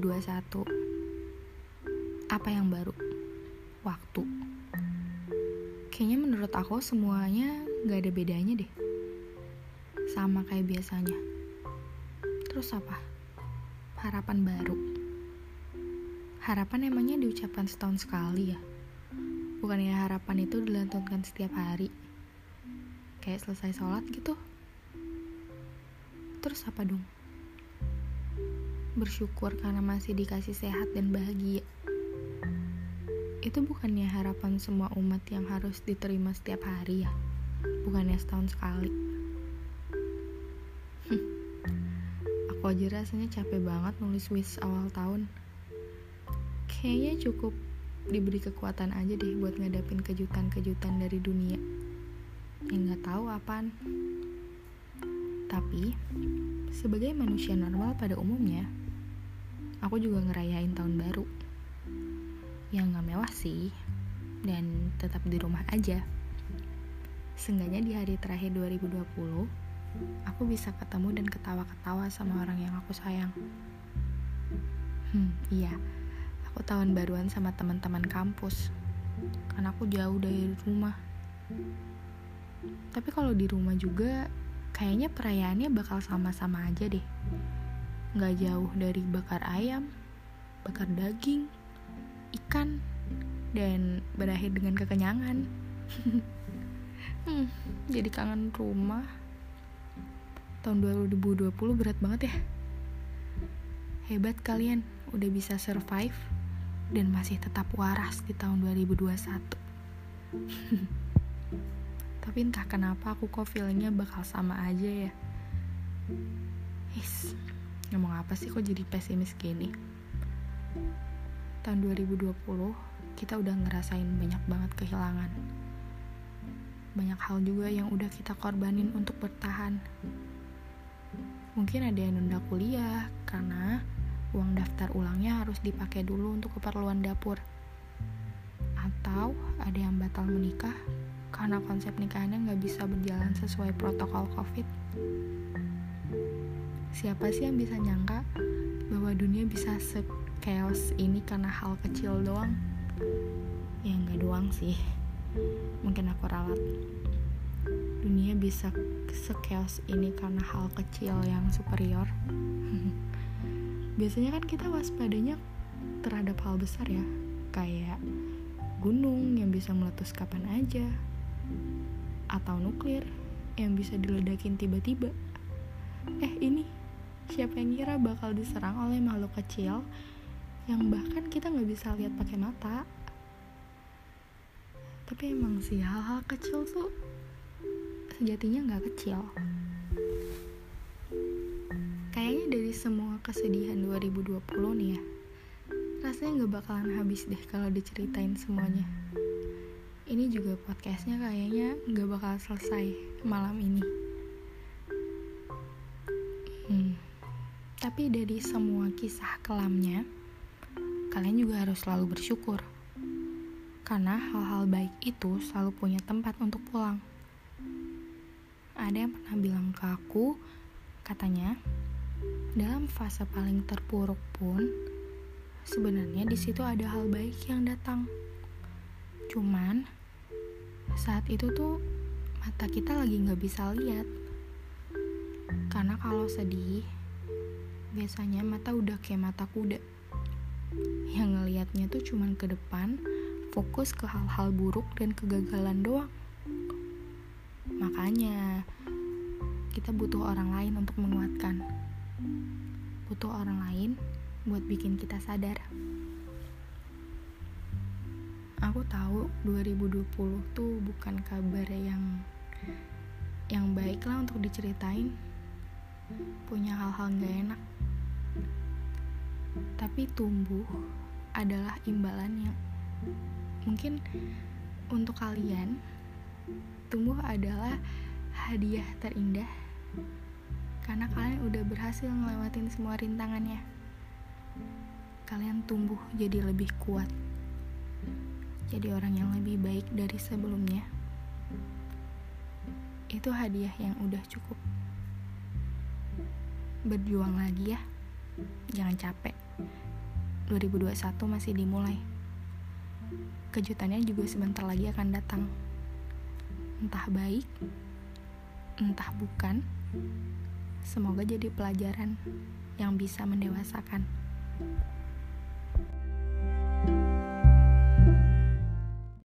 2021 Apa yang baru? Waktu Kayaknya menurut aku semuanya gak ada bedanya deh Sama kayak biasanya Terus apa? Harapan baru Harapan emangnya diucapkan setahun sekali ya? Bukannya harapan itu dilantunkan setiap hari Kayak selesai sholat gitu Terus apa dong? Bersyukur karena masih dikasih sehat dan bahagia. Itu bukannya harapan semua umat yang harus diterima setiap hari ya? Bukannya setahun sekali. Aku aja rasanya capek banget nulis wish awal tahun. Kayaknya cukup diberi kekuatan aja deh buat ngadapin kejutan-kejutan dari dunia. Yang gak tahu apaan. Tapi, sebagai manusia normal pada umumnya, aku juga ngerayain tahun baru. Yang gak mewah sih, dan tetap di rumah aja. Seenggaknya di hari terakhir 2020, aku bisa ketemu dan ketawa-ketawa sama orang yang aku sayang. Hmm, iya, aku tahun baruan sama teman-teman kampus, karena aku jauh dari rumah. Tapi kalau di rumah juga, kayaknya perayaannya bakal sama-sama aja deh nggak jauh dari bakar ayam, bakar daging, ikan, dan berakhir dengan kekenyangan. hmm, jadi kangen rumah. Tahun 2020 berat banget ya. Hebat kalian udah bisa survive dan masih tetap waras di tahun 2021. Tapi entah kenapa aku kok feelingnya bakal sama aja ya. Is, ngomong apa sih kok jadi pesimis gini? Tahun 2020 kita udah ngerasain banyak banget kehilangan. Banyak hal juga yang udah kita korbanin untuk bertahan. Mungkin ada yang nunda kuliah karena uang daftar ulangnya harus dipakai dulu untuk keperluan dapur. Atau ada yang batal menikah karena konsep nikahnya nggak bisa berjalan sesuai protokol covid Siapa sih yang bisa nyangka bahwa dunia bisa se-chaos ini karena hal kecil doang? Ya nggak doang sih. Mungkin aku ralat. Dunia bisa se-chaos ini karena hal kecil yang superior. Biasanya kan kita waspadanya terhadap hal besar ya, kayak gunung yang bisa meletus kapan aja, atau nuklir yang bisa diledakin tiba-tiba. Eh ini siapa yang kira bakal diserang oleh makhluk kecil yang bahkan kita nggak bisa lihat pakai mata. Tapi emang sih hal-hal kecil tuh sejatinya nggak kecil. Kayaknya dari semua kesedihan 2020 nih ya rasanya nggak bakalan habis deh kalau diceritain semuanya. Ini juga podcastnya kayaknya nggak bakal selesai malam ini tapi dari semua kisah kelamnya, kalian juga harus selalu bersyukur. Karena hal-hal baik itu selalu punya tempat untuk pulang. Ada yang pernah bilang ke aku, katanya, dalam fase paling terpuruk pun, sebenarnya di situ ada hal baik yang datang. Cuman, saat itu tuh mata kita lagi nggak bisa lihat. Karena kalau sedih, biasanya mata udah kayak mata kuda. Yang ngelihatnya tuh cuman ke depan fokus ke hal-hal buruk dan kegagalan doang. Makanya kita butuh orang lain untuk menguatkan. Butuh orang lain buat bikin kita sadar. Aku tahu 2020 tuh bukan kabar yang yang baik lah untuk diceritain. Punya hal-hal gak enak tapi tumbuh adalah imbalan yang mungkin untuk kalian tumbuh adalah hadiah terindah karena kalian udah berhasil ngelewatin semua rintangannya. Kalian tumbuh jadi lebih kuat jadi orang yang lebih baik dari sebelumnya. Itu hadiah yang udah cukup. Berjuang lagi ya jangan capek 2021 masih dimulai. Kejutannya juga sebentar lagi akan datang. Entah baik, entah bukan. Semoga jadi pelajaran yang bisa mendewasakan.